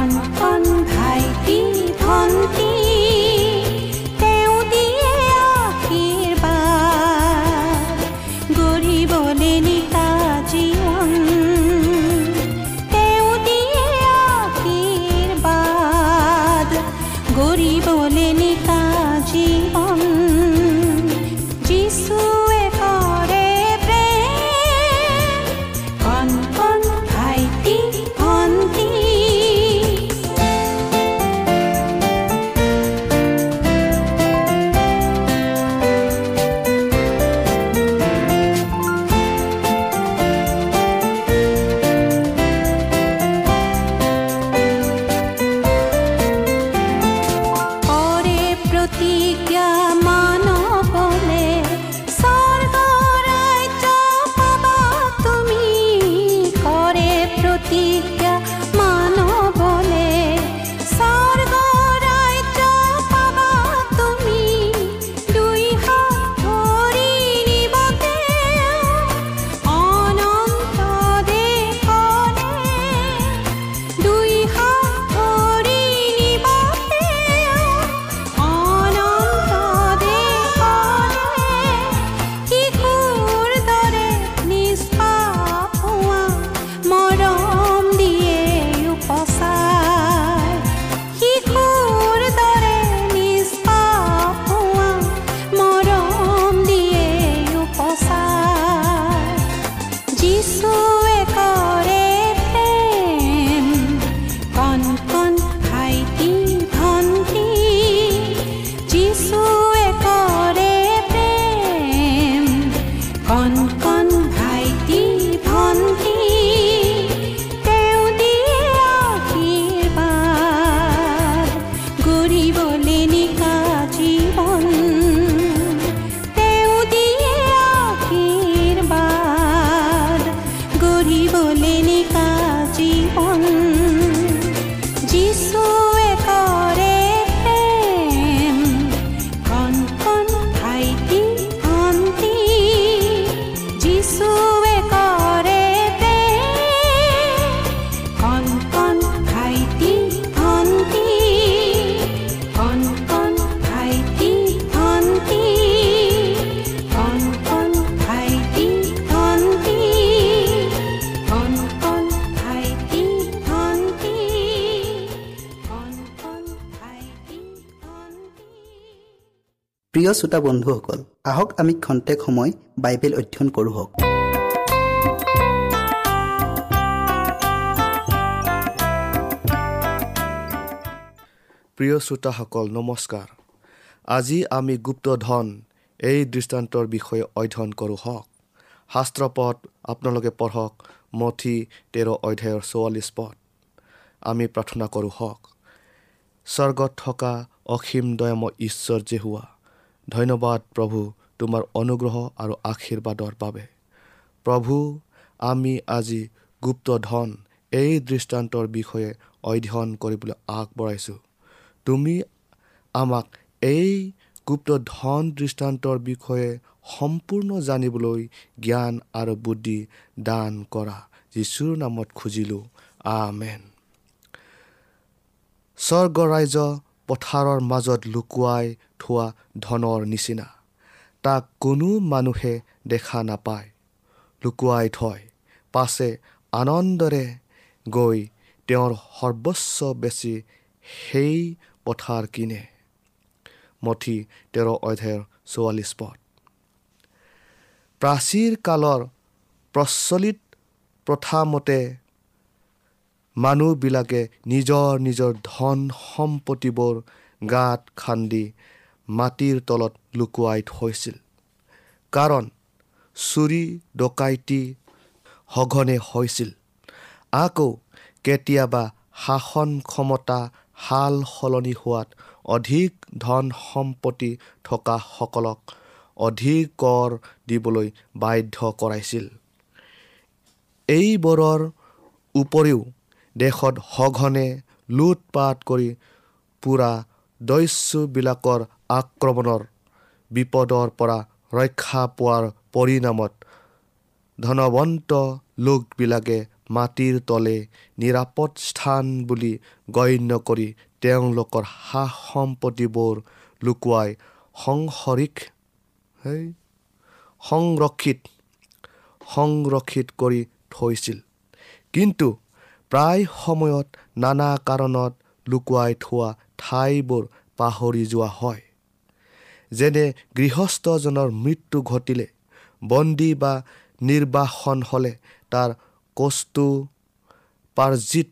on. প্ৰিয় শ্ৰোতা বন্ধুসকল আহক আমি খন্তেক সময় বাইবেল অধ্যয়ন কৰোঁ হওক। প্ৰিয় শ্ৰোতাসকল নমস্কাৰ। আজি আমি গুপ্ত ধন এই দৃষ্টান্তৰ বিষয়ে অধ্যয়ন কৰোঁ হওক। শাস্ত্ৰপদ আপোনালোকে পঢ়ক মঠি তেৰ অধ্যায়ৰ চৌৱাল্লিছ পদ। আমি প্ৰাৰ্থনা কৰোঁ হওক। স্বৰ্গত থকা অসীম দয়াময় ঈশ্বৰ যে হোৱা ধন্যবাদ প্ৰভু তোমাৰ অনুগ্ৰহ আৰু আশীৰ্বাদৰ বাবে। প্ৰভু আমি আজি গুপ্ত ধন এই দৃষ্টান্তৰ বিষয়ে অধ্যয়ন কৰিবলৈ আগবঢ়াইছোঁ। তুমি আমাক এই গুপ্ত ধন দৃষ্টান্তৰ বিষয়ে সম্পূৰ্ণ জানিবলৈ জ্ঞান আৰু বুদ্ধি দান কৰা যীশুৰ নামত খুজিলোঁ। আমেন। স্বৰ্গ ৰাজ্য পথাৰৰ মাজত লুকুৱাই থোৱা ধনৰ নিচিনা। তাক কোনো মানুহে দেখা নাপায়। লুকুৱাই থয়। পাছে আনন্দৰে গৈ তেওঁৰ সৰ্বস্ব বেছি সেই পথাৰ কিনে। মঠি তেৰ অধ্যায়ৰ চৌৱাল্লিছ পদ। প্ৰাচীৰ কালৰ প্ৰচলিত প্ৰথামতে মানুহবিলাকে নিজৰ নিজৰ ধন সম্পত্তিবোৰ গাত খান্দি মাটিৰ তলত লুকুৱাই থৈছিল। কাৰণ চুৰি ডকাইতি সঘনে হৈছিল। আকৌ কেতিয়াবা শাসন ক্ষমতা সাল সলনি হোৱাত অধিক ধন সম্পত্তি থকাসকলক অধিক কৰ দিবলৈ বাধ্য কৰাইছিল। এইবোৰৰ উপৰিও দেশত সঘনে লুটপাত কৰি পূৰা দস্যুবিলাকৰ আক্ৰমণৰ বিপদৰ পৰা ৰক্ষা পোৱাৰ পৰিণামত ধনৱন্ত লোকবিলাকে মাটিৰ তলে নিৰাপদ স্থান বুলি গণ্য কৰি তেওঁলোকৰ সা সম্পত্তিবোৰ লুকুৱাই সংসৰিক সংৰক্ষিত সংৰক্ষিত কৰি থৈছিল। কিন্তু প্ৰায় সময়ত নানা কাৰণত লুকুৱাই থোৱা ঠাইবোৰ পাহৰি যোৱা হয়। যেনে গৃহস্থজনৰ মৃত্যু ঘটিলে বন্দী বা নিৰ্বাসন হ'লে তাৰ কস্তু পাৰ্জিত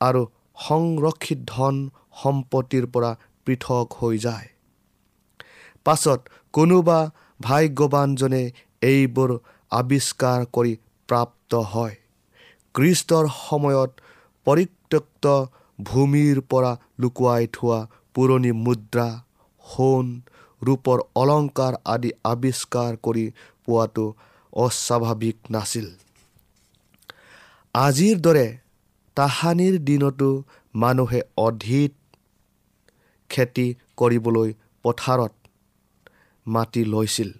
আৰু সংৰক্ষিত ধন সম্পত্তিৰ পৰা পৃথক হৈ যায়। পাছত কোনোবা ভাগ্যৱানজনে এইবোৰ আৱিষ্কাৰ কৰি প্ৰাপ্ত হয়। খ্ৰীষ্টৰ সময়ত পৰিত্যক্ত ভূমিৰ পৰা লুকুৱাই থোৱা পুৰণি মুদ্ৰা সোণ ৰূপৰ অলংকাৰ আদি আৱিষ্কাৰ কৰি পোৱাটো অস্বাভাৱিক নাছিল। আজিৰ দৰে তাহানিৰ দিনতো মানুহে অধিক খেতি কৰিবলৈ পথাৰত মাটি লৈছিল।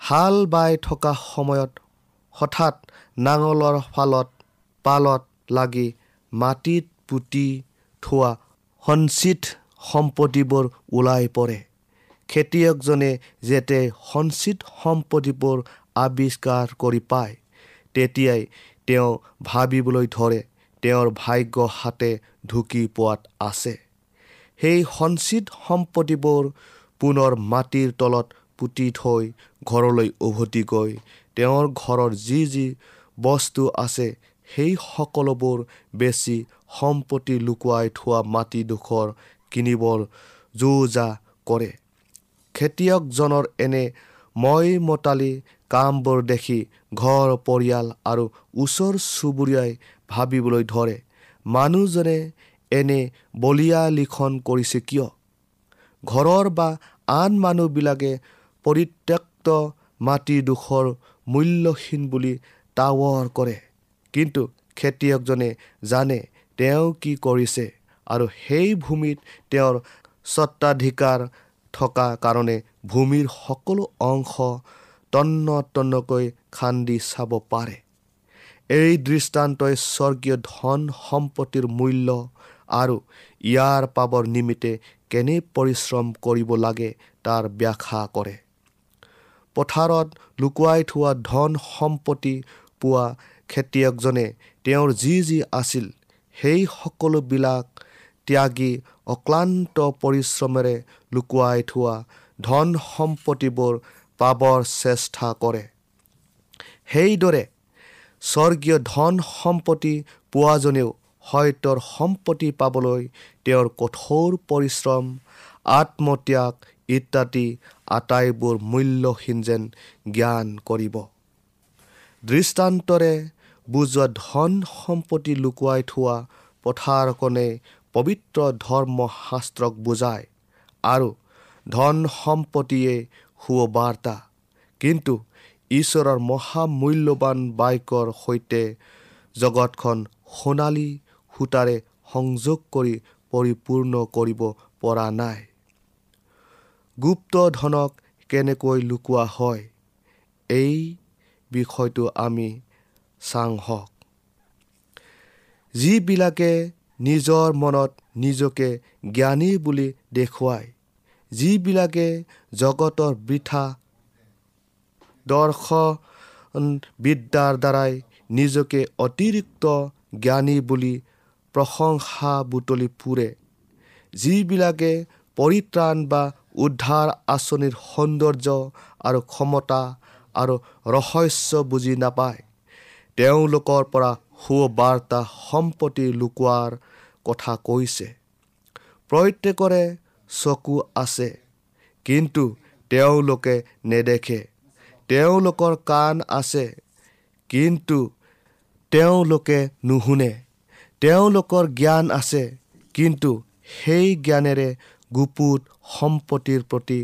হাল বাই থকা সময়ত হঠাৎ নাঙলৰ ফালত পালত লাগি মাটিত পুতি থোৱা সঞ্চিত সম্পত্তিবোৰ ওলাই পৰে। খেতিয়কজনে যেতিয়া সঞ্চিত সম্পত্তিবোৰ আৱিষ্কাৰ কৰি পায় তেতিয়াই তেওঁ ভাবিবলৈ ধৰে তেওঁৰ ভাগ্য হাতে ঢুকি পোৱাত আছে। সেই সঞ্চিত সম্পত্তিবোৰ পুনৰ মাটিৰ তলত পুতি থৈ ঘৰলৈ উভতি গৈ তেওঁৰ ঘৰৰ যি যি বস্তু আছে। সেই সকলোবোৰ বেছি সম্পত্তি লুকুৱাই থোৱা মাটিডোখৰ কিনিবৰ যো জা কৰে। খেতিয়কজনৰ এনে মই মতালি কামবোৰ দেখি ঘৰ পৰিয়াল আৰু ওচৰ চুবুৰীয়াই ভাবিবলৈ ধৰে মানুহজনে এনে বলিয়া লিখন কৰিছে কিয়? ঘৰৰ বা আন মানুহবিলাকে পৰিত্যক্ত মাটিডোখৰ মূল্যহীন বুলি টাৱৰ কৰে। কিন্তু খেতিয়কজনে জানে তেওঁ কি কৰিছে আৰু সেই ভূমিত তেওঁৰ স্বত্বাধিকাৰ থকা কাৰণে ভূমিৰ সকলো অংশ তন্ন তন্নকৈ খান্দি চাব পাৰে। এই দৃষ্টান্তই স্বৰ্গীয় ধন সম্পত্তিৰ মূল্য আৰু ইয়াৰ পাবৰ নিমিত্তে কেনে পৰিশ্ৰম কৰিব লাগে তাৰ ব্যাখ্যা কৰে। পথাৰত লুকুৱাই থোৱা ধন সম্পত্তি পোৱা খেতিয়কজনে তেওঁৰ যি যি আছিল সেই সকলোবিলাক ত্যাগী অক্লান্ত পৰিশ্ৰমেৰে লুকুৱাই থোৱা ধন সম্পত্তিবোৰ পাবৰ চেষ্টা কৰে। সেইদৰে স্বৰ্গীয় ধন সম্পত্তি পোৱাজনেও সত্যৰ সম্পত্তি পাবলৈ তেওঁৰ কঠোৰ পৰিশ্ৰম আত্মত্যাগ ইত্যাদি আটাইবোৰ মূল্যহীন যেন জ্ঞান কৰিব। দৃষ্টান্তৰে বুজোৱা ধন সম্পত্তি লুকুৱাই থোৱা পথাৰকণে পবিত্ৰ ধৰ্মশাস্ত্ৰক বুজায় আৰু ধন সম্পত্তিয়ে সুবাৰ্তা কিন্তু ঈশ্বৰৰ মহামূল্যৱান বাক্যৰ সৈতে জগতখন সোণালী সূতাৰে সংযোগ কৰি পৰিপূৰ্ণ কৰিব পৰা নাই। গুপ্ত ধনক কেনেকৈ লুকোৱা হয়? এই বিষয়টো আমি চাং হওক। যিবিলাকে নিজৰ মনত নিজকে জ্ঞানী বুলি দেখুৱায় যিবিলাকে জগতৰ বৃথা দৰ্শন বিদ্যাৰ দ্বাৰাই নিজকে অতিৰিক্ত জ্ঞানী বুলি প্ৰশংসা বুটলি ফুৰে যিবিলাকে পৰিত্ৰাণ বা উদ্ধাৰ আঁচনিৰ সৌন্দৰ্য আৰু ক্ষমতা আৰু ৰহস্য বুজি নাপায়। তেওঁলোকৰ পৰা সুবাৰ্তা সম্পত্তি লুকোৱাৰ কথা কৈছে। প্ৰত্যেকৰে চকু আছে কিন্তু তেওঁলোকে নেদেখে। তেওঁলোকৰ কাণ আছে কিন্তু তেওঁলোকে নুশুনে। তেওঁলোকৰ জ্ঞান আছে কিন্তু সেই জ্ঞানেৰে গুপুত সম্পত্তিৰ প্ৰতি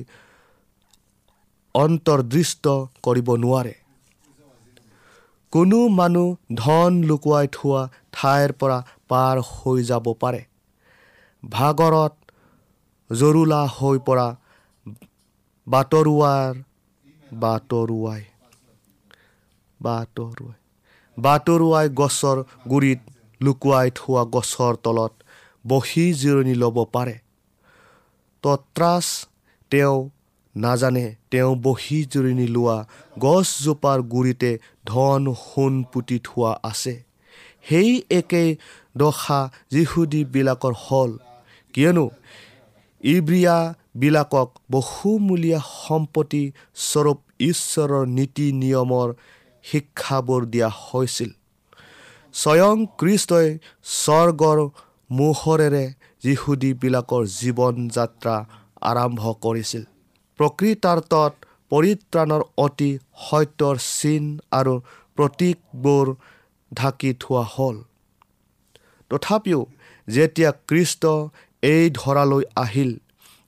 অন্তৰ্দৃষ্ট কৰিব নোৱাৰে। কোনো মানুহ ধন লুকুৱাই থোৱা ঠাইৰ পৰা পাৰ হৈ যাব পাৰে। ভাগৰত জৰুলা হৈ পৰা বাটৰুৱাৰ বাটৰুৱাই। বাটৰুৱাই। বাটৰুৱাই গছৰ গুৰিত লুকুৱাই থোৱা গছৰ তলত বহি জিৰণি ল'ব পাৰে। তত্ৰাছ তেওঁ নাজানে তেওঁ বহি জিৰণি লোৱা গছজোপাৰ গুৰিতে ধন সোণ পুতি থোৱা আছে। সেই একেই দশা যিহুদীবিলাকৰ হ'ল। কিয়নো ইব্ৰিয়াবিলাকক বহুমূলীয়া সম্পত্তি স্বৰূপ ঈশ্বৰৰ নীতি নিয়মৰ শিক্ষাবোৰ দিয়া হৈছিল। স্বয়ং কৃষ্টই স্বৰ্গৰ মোহৰেৰে যিহুদীবিলাকৰ জীৱন যাত্ৰা আৰম্ভ কৰিছিল। প্ৰকৃতাৰ্থত পৰিত্ৰাণৰ অতি সত্যৰ চিন আৰু প্ৰতীকবোৰ ঢাকি থোৱা হ'ল। তথাপিও যেতিয়া কৃষ্ট এই ধৰালৈ আহিল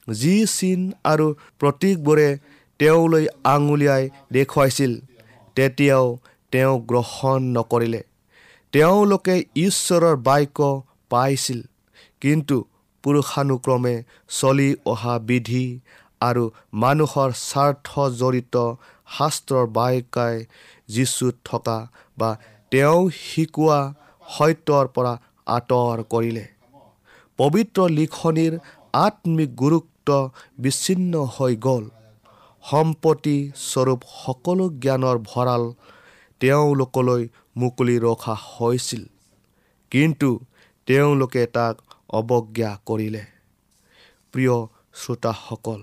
যি চিন আৰু প্ৰতীকবোৰে তেওঁলৈ আঙুলিয়াই দেখুৱাইছিল তেতিয়াও তেওঁ গ্ৰহণ নকৰিলে। তেওঁলোকে ঈশ্বৰৰ বাক্য পাইছিল কিন্তু পুৰুষানুক্ৰমে চলি অহা বিধি আৰু মানুহৰ স্বাৰ্থ জড়িত শাস্ত্ৰৰ বাক্যাই যীচুত থকা বা তেওঁ শিকোৱা সত্যৰ পৰা আঁতৰ কৰিলে। পবিত্ৰ লিখনিৰ আত্মিক গুৰুত্ব বিচ্ছিন্ন হৈ গ'ল। সম্পত্তি স্বৰূপ সকলো জ্ঞানৰ ভঁৰাল তেওঁলোকলৈ মুকলি ৰখা হৈছিল। কিন্তু তেওঁলোকে তাক অৱজ্ঞা কৰিলে। প্ৰিয় শ্ৰোতাসকল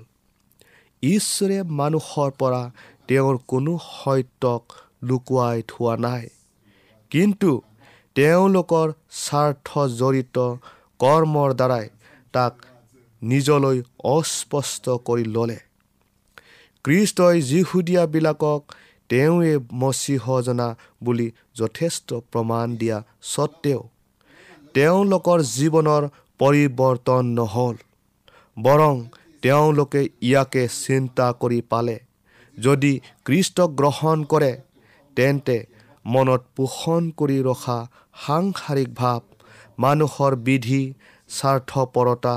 ঈশ্বৰে মানুহৰ পৰা তেওঁৰ কোনো সত্যক লুকুৱাই থোৱা নাই। কিন্তু তেওঁলোকৰ স্বাৰ্থ জড়িত কৰ্মৰ দ্বাৰাই তাক নিজলৈ অস্পষ্ট কৰি ল'লে। কৃষ্টই যিহুদীয়াবিলাকক তেওঁৱে মচিহজনা বুলি যথেষ্ট প্ৰমাণ দিয়া স্বত্তেও তেওঁলোকৰ জীৱনৰ পৰিৱৰ্তন নহ'ল বৰং তেওঁলোকে ইয়াকে চিন্তা কৰি পালে। যদি কৃষ্টক গ্ৰহণ কৰে তেন্তে মনত পোষণ কৰি ৰখা সাংসাৰিক ভাৱ মানুহৰ বিধি স্বাৰ্থপৰতা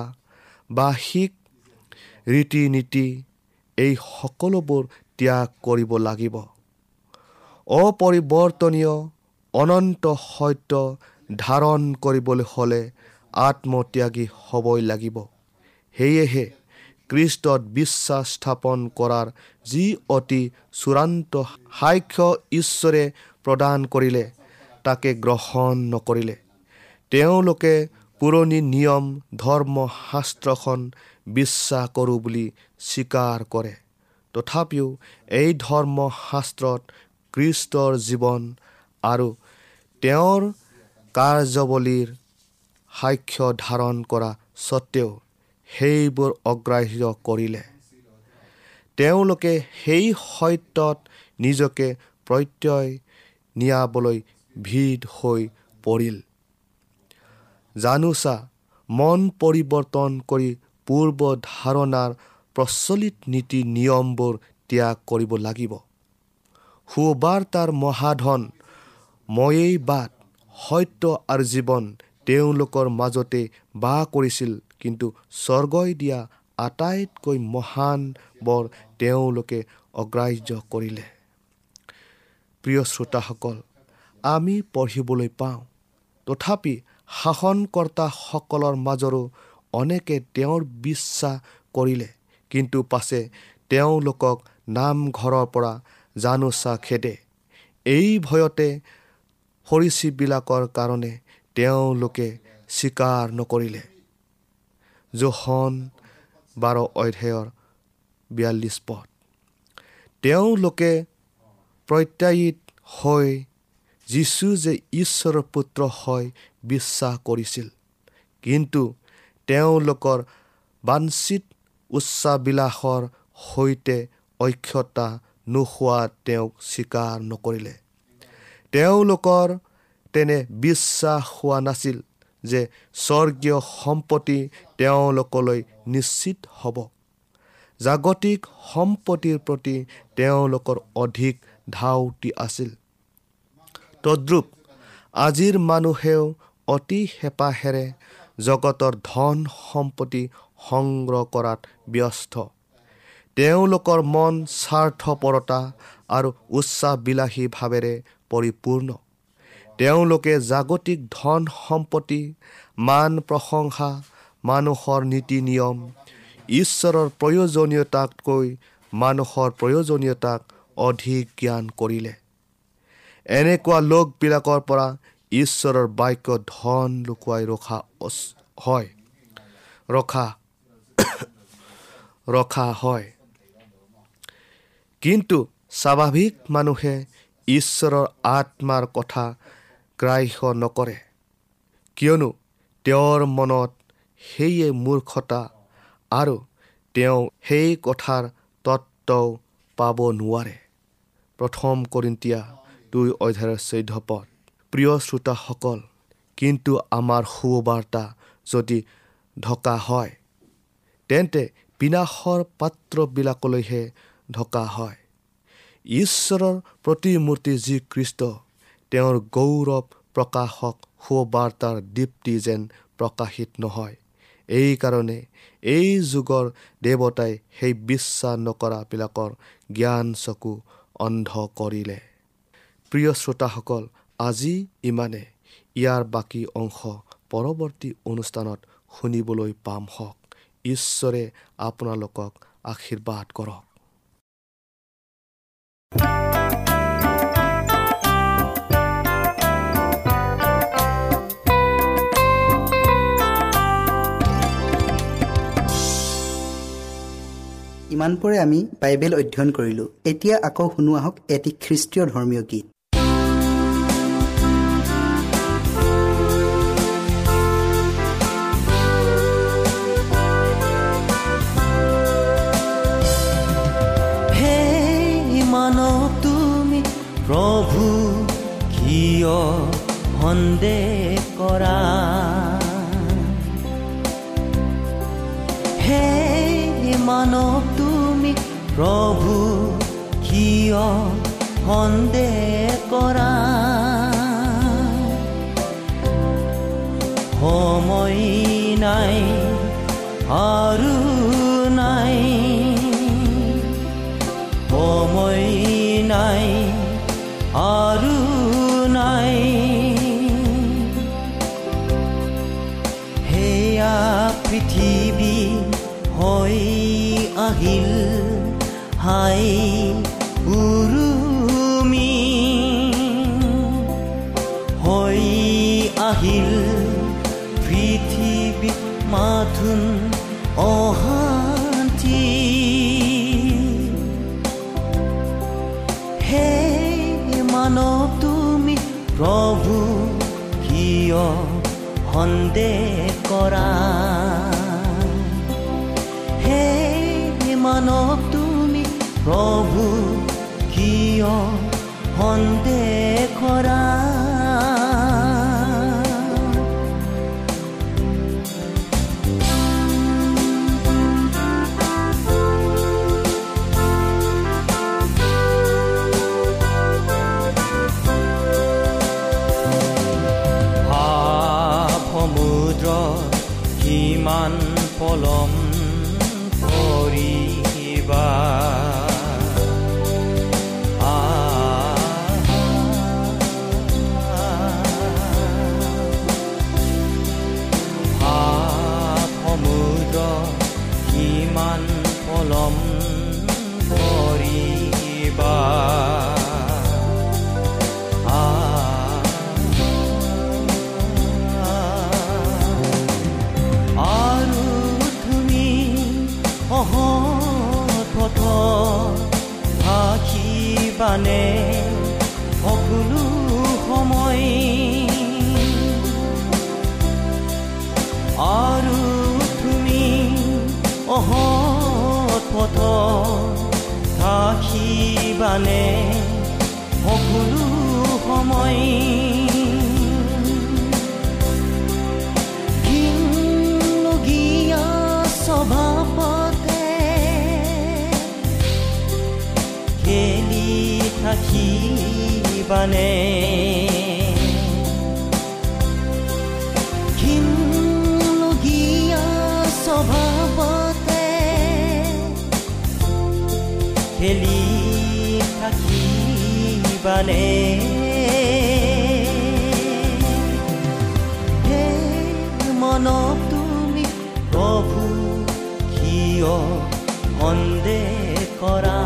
বাহিক ৰীতি নীতি এই সকলোবোৰ ত্যাগ কৰিব লাগিব। অপৰিৱৰ্তনীয় অনন্ত সত্য ধাৰণ কৰিবলৈ হ'লে আত্মত্যাগী হ'বই লাগিব। সেয়েহে কৃষ্টত বিশ্বাস স্থাপন কৰাৰ যি অতি চূড়ান্ত সাক্ষ্য ঈশ্বৰে প্ৰদান কৰিলে তাকে গ্ৰহণ নকৰিলে। তেওঁলোকে পুৰণি নিয়ম ধৰ্মশাস্ত্ৰখন বিশ্বাস কৰোঁ বুলি স্বীকাৰ কৰে। তথাপিও এই ধৰ্মশাস্ত্ৰত কৃষ্টৰ জীৱন আৰু তেওঁৰ কাৰ্যৱলীৰ সাক্ষ্য ধাৰণ কৰা স্বত্তেও সেইবোৰ অগ্ৰাহ্য কৰিলে। তেওঁলোকে সেই সত্যত নিজকে প্ৰত্যয় নিয়াবলৈ ভিৰ হৈ পৰিল। জানোচা মন পৰিৱৰ্তন কৰি পূৰ্ব ধাৰণাৰ প্ৰচলিত নীতি নিয়মবোৰ ত্যাগ কৰিব লাগিব। সুবাৰ্তাৰ মহাধন ময়েই বাট সত্য আৰু জীৱন তেওঁলোকৰ মাজতে বাস কৰিছিল। কিন্তু স্বৰ্গই দিয়া আটাইতকৈ মহান বৰ তেওঁলোকে অগ্ৰাহ্য কৰিলে। প্ৰিয় শ্ৰোতাসকল আমি পঢ়িবলৈ পাওঁ তথাপি শাসনকৰ্তাসকলৰ মাজৰো অনেকে তেওঁৰ বিশ্বাস কৰিলে কিন্তু পাছে তেওঁলোকক নামঘৰৰ পৰা জানোচা খেদে। এই ভয়তে সৰিচীবিলাকৰ কাৰণে তেওঁলোকে স্বীকাৰ নকৰিলে। জোহন বাৰ অধ্যায়ৰ বিয়াল্লিছ পথ তেওঁলোকে প্ৰত্যায়িত হৈ যীশু যে ঈশ্বৰৰ পুত্ৰ হয় বিশ্বাস কৰিছিল। কিন্তু তেওঁলোকৰ বাঞ্চিত উচ্চাবিলাসৰ সৈতে অক্ষতা নোহোৱা তেওঁক স্বীকাৰ নকৰিলে। তেওঁলোকৰ তেনে বিশ্বাস হোৱা নাছিল। যে স্বৰ্গীয় সম্পত্তি তেওঁলোকলৈ নিশ্চিত হ'ব। জাগতিক সম্পত্তিৰ প্ৰতি তেওঁলোকৰ অধিক ধাউতি আছিল। তদ্ৰুপ আজিৰ মানুহেও অতি হেঁপাহেৰে জগতৰ ধন সম্পত্তি সংগ্ৰহ কৰাত ব্যস্ত। তেওঁলোকৰ মন স্বাৰ্থপৰতা আৰু উচ্চাবিলাসী ভাৱেৰে পৰিপূৰ্ণ। তেওঁলোকে জাগতিক ধন সম্পত্তি মান প্ৰশংসা মানুহৰ নীতি নিয়ম ঈশ্বৰৰ প্ৰয়োজনীয়তাতকৈ মানুহৰ প্ৰয়োজনীয়তাক অধিক জ্ঞান কৰিলে। এনেকুৱা লোকবিলাকৰ পৰা ঈশ্বৰৰ বাক্য ধন লুকুৱাই ৰখা হয়। ৰখা ৰখা হয়। কিন্তু স্বাভাৱিক মানুহে ঈশ্বৰৰ আত্মাৰ কথা গ্ৰাহ্য নকৰে। কিয়নো তেওঁৰ মনত সেয়ে মূৰ্খতা আৰু তেওঁ সেই কথাৰ তত্ত্বও পাব নোৱাৰে। প্ৰথম কৰিন্তীয়া দুই অধ্যায়ৰ চৈধ্য পদ। প্ৰিয় শ্ৰোতাসকল কিন্তু আমাৰ সুবাৰ্তা যদি ঢকা হয় তেন্তে বিনাশৰ পাত্ৰবিলাকলৈহে ঢকা হয়। ঈশ্বৰৰ প্ৰতিমূৰ্তি যি কৃষ্ট তেওঁৰ গৌৰৱ প্ৰকাশক সুবাৰ্তাৰ দীপ্তি যেন প্ৰকাশিত নহয়। এইকাৰণে এই যুগৰ দেৱতাই সেই বিশ্বাস নকৰাবিলাকৰ জ্ঞান চকু অন্ধ কৰিলে। প্ৰিয় শ্ৰোতাসকল আজি ইমানে। ইয়াৰ বাকী অংশ পৰৱৰ্তী অনুষ্ঠানত শুনিবলৈ পাম হওক। ঈশ্বৰে আপোনালোকক আশীৰ্বাদ কৰক। ইমানপৰে আমি বাইবেল অধ্যয়ন কৰিলোঁ। এতিয়া আকৌ শুনো আহক এটি খ্ৰীষ্টীয় ধৰ্মীয় গীত। প্ৰভু কিয় সন্দেহ কৰা? হে মানৱ প্ৰভু কিয় সন্দেহ কৰা? সময় নাই আৰু সন্দেহ কৰা। হে মানৱ তুমি প্ৰভু কিয় সন্দেহ lòng থাকিবানে সকলো সময় আৰু তুমি অহত পথ থাকিবানে সকলো সময় থাকিবানে। ঘিনলগীয়া স্বভাৱতে খেলি থাকিবানে। হে মনক তুমি প্ৰভু কিয় সন্দেহ কৰা?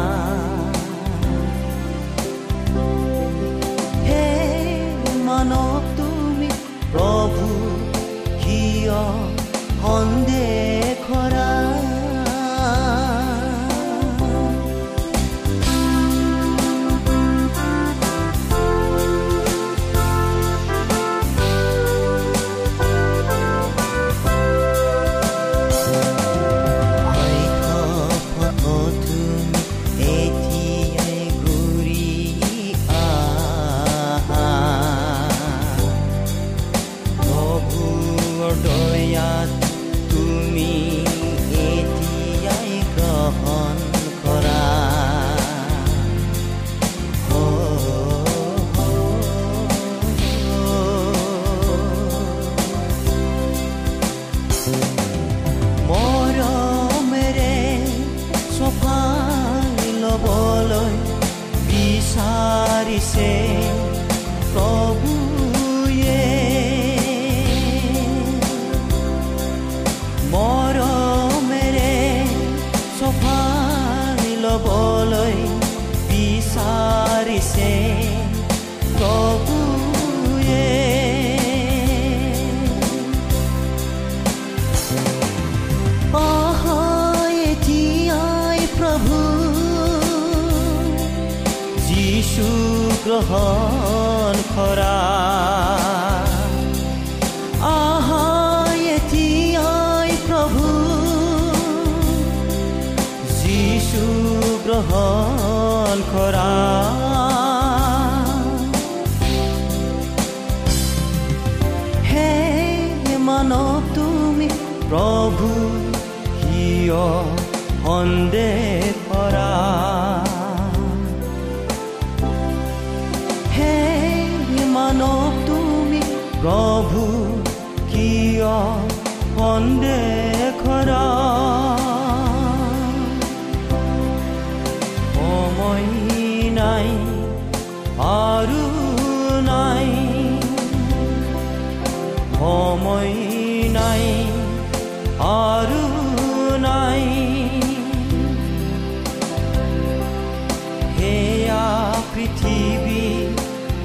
গ্ৰহণ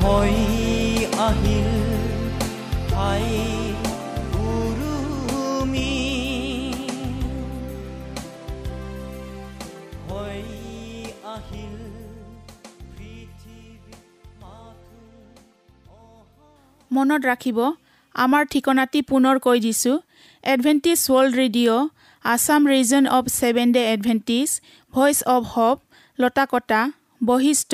হৈ আহিল। মনত ৰাখিব আমাৰ ঠিকনাটি পুনৰ কৈ দিছোঁ। Adventist World Radio' Assam region of seven day Adventist Voice of Hope Latakata Basistha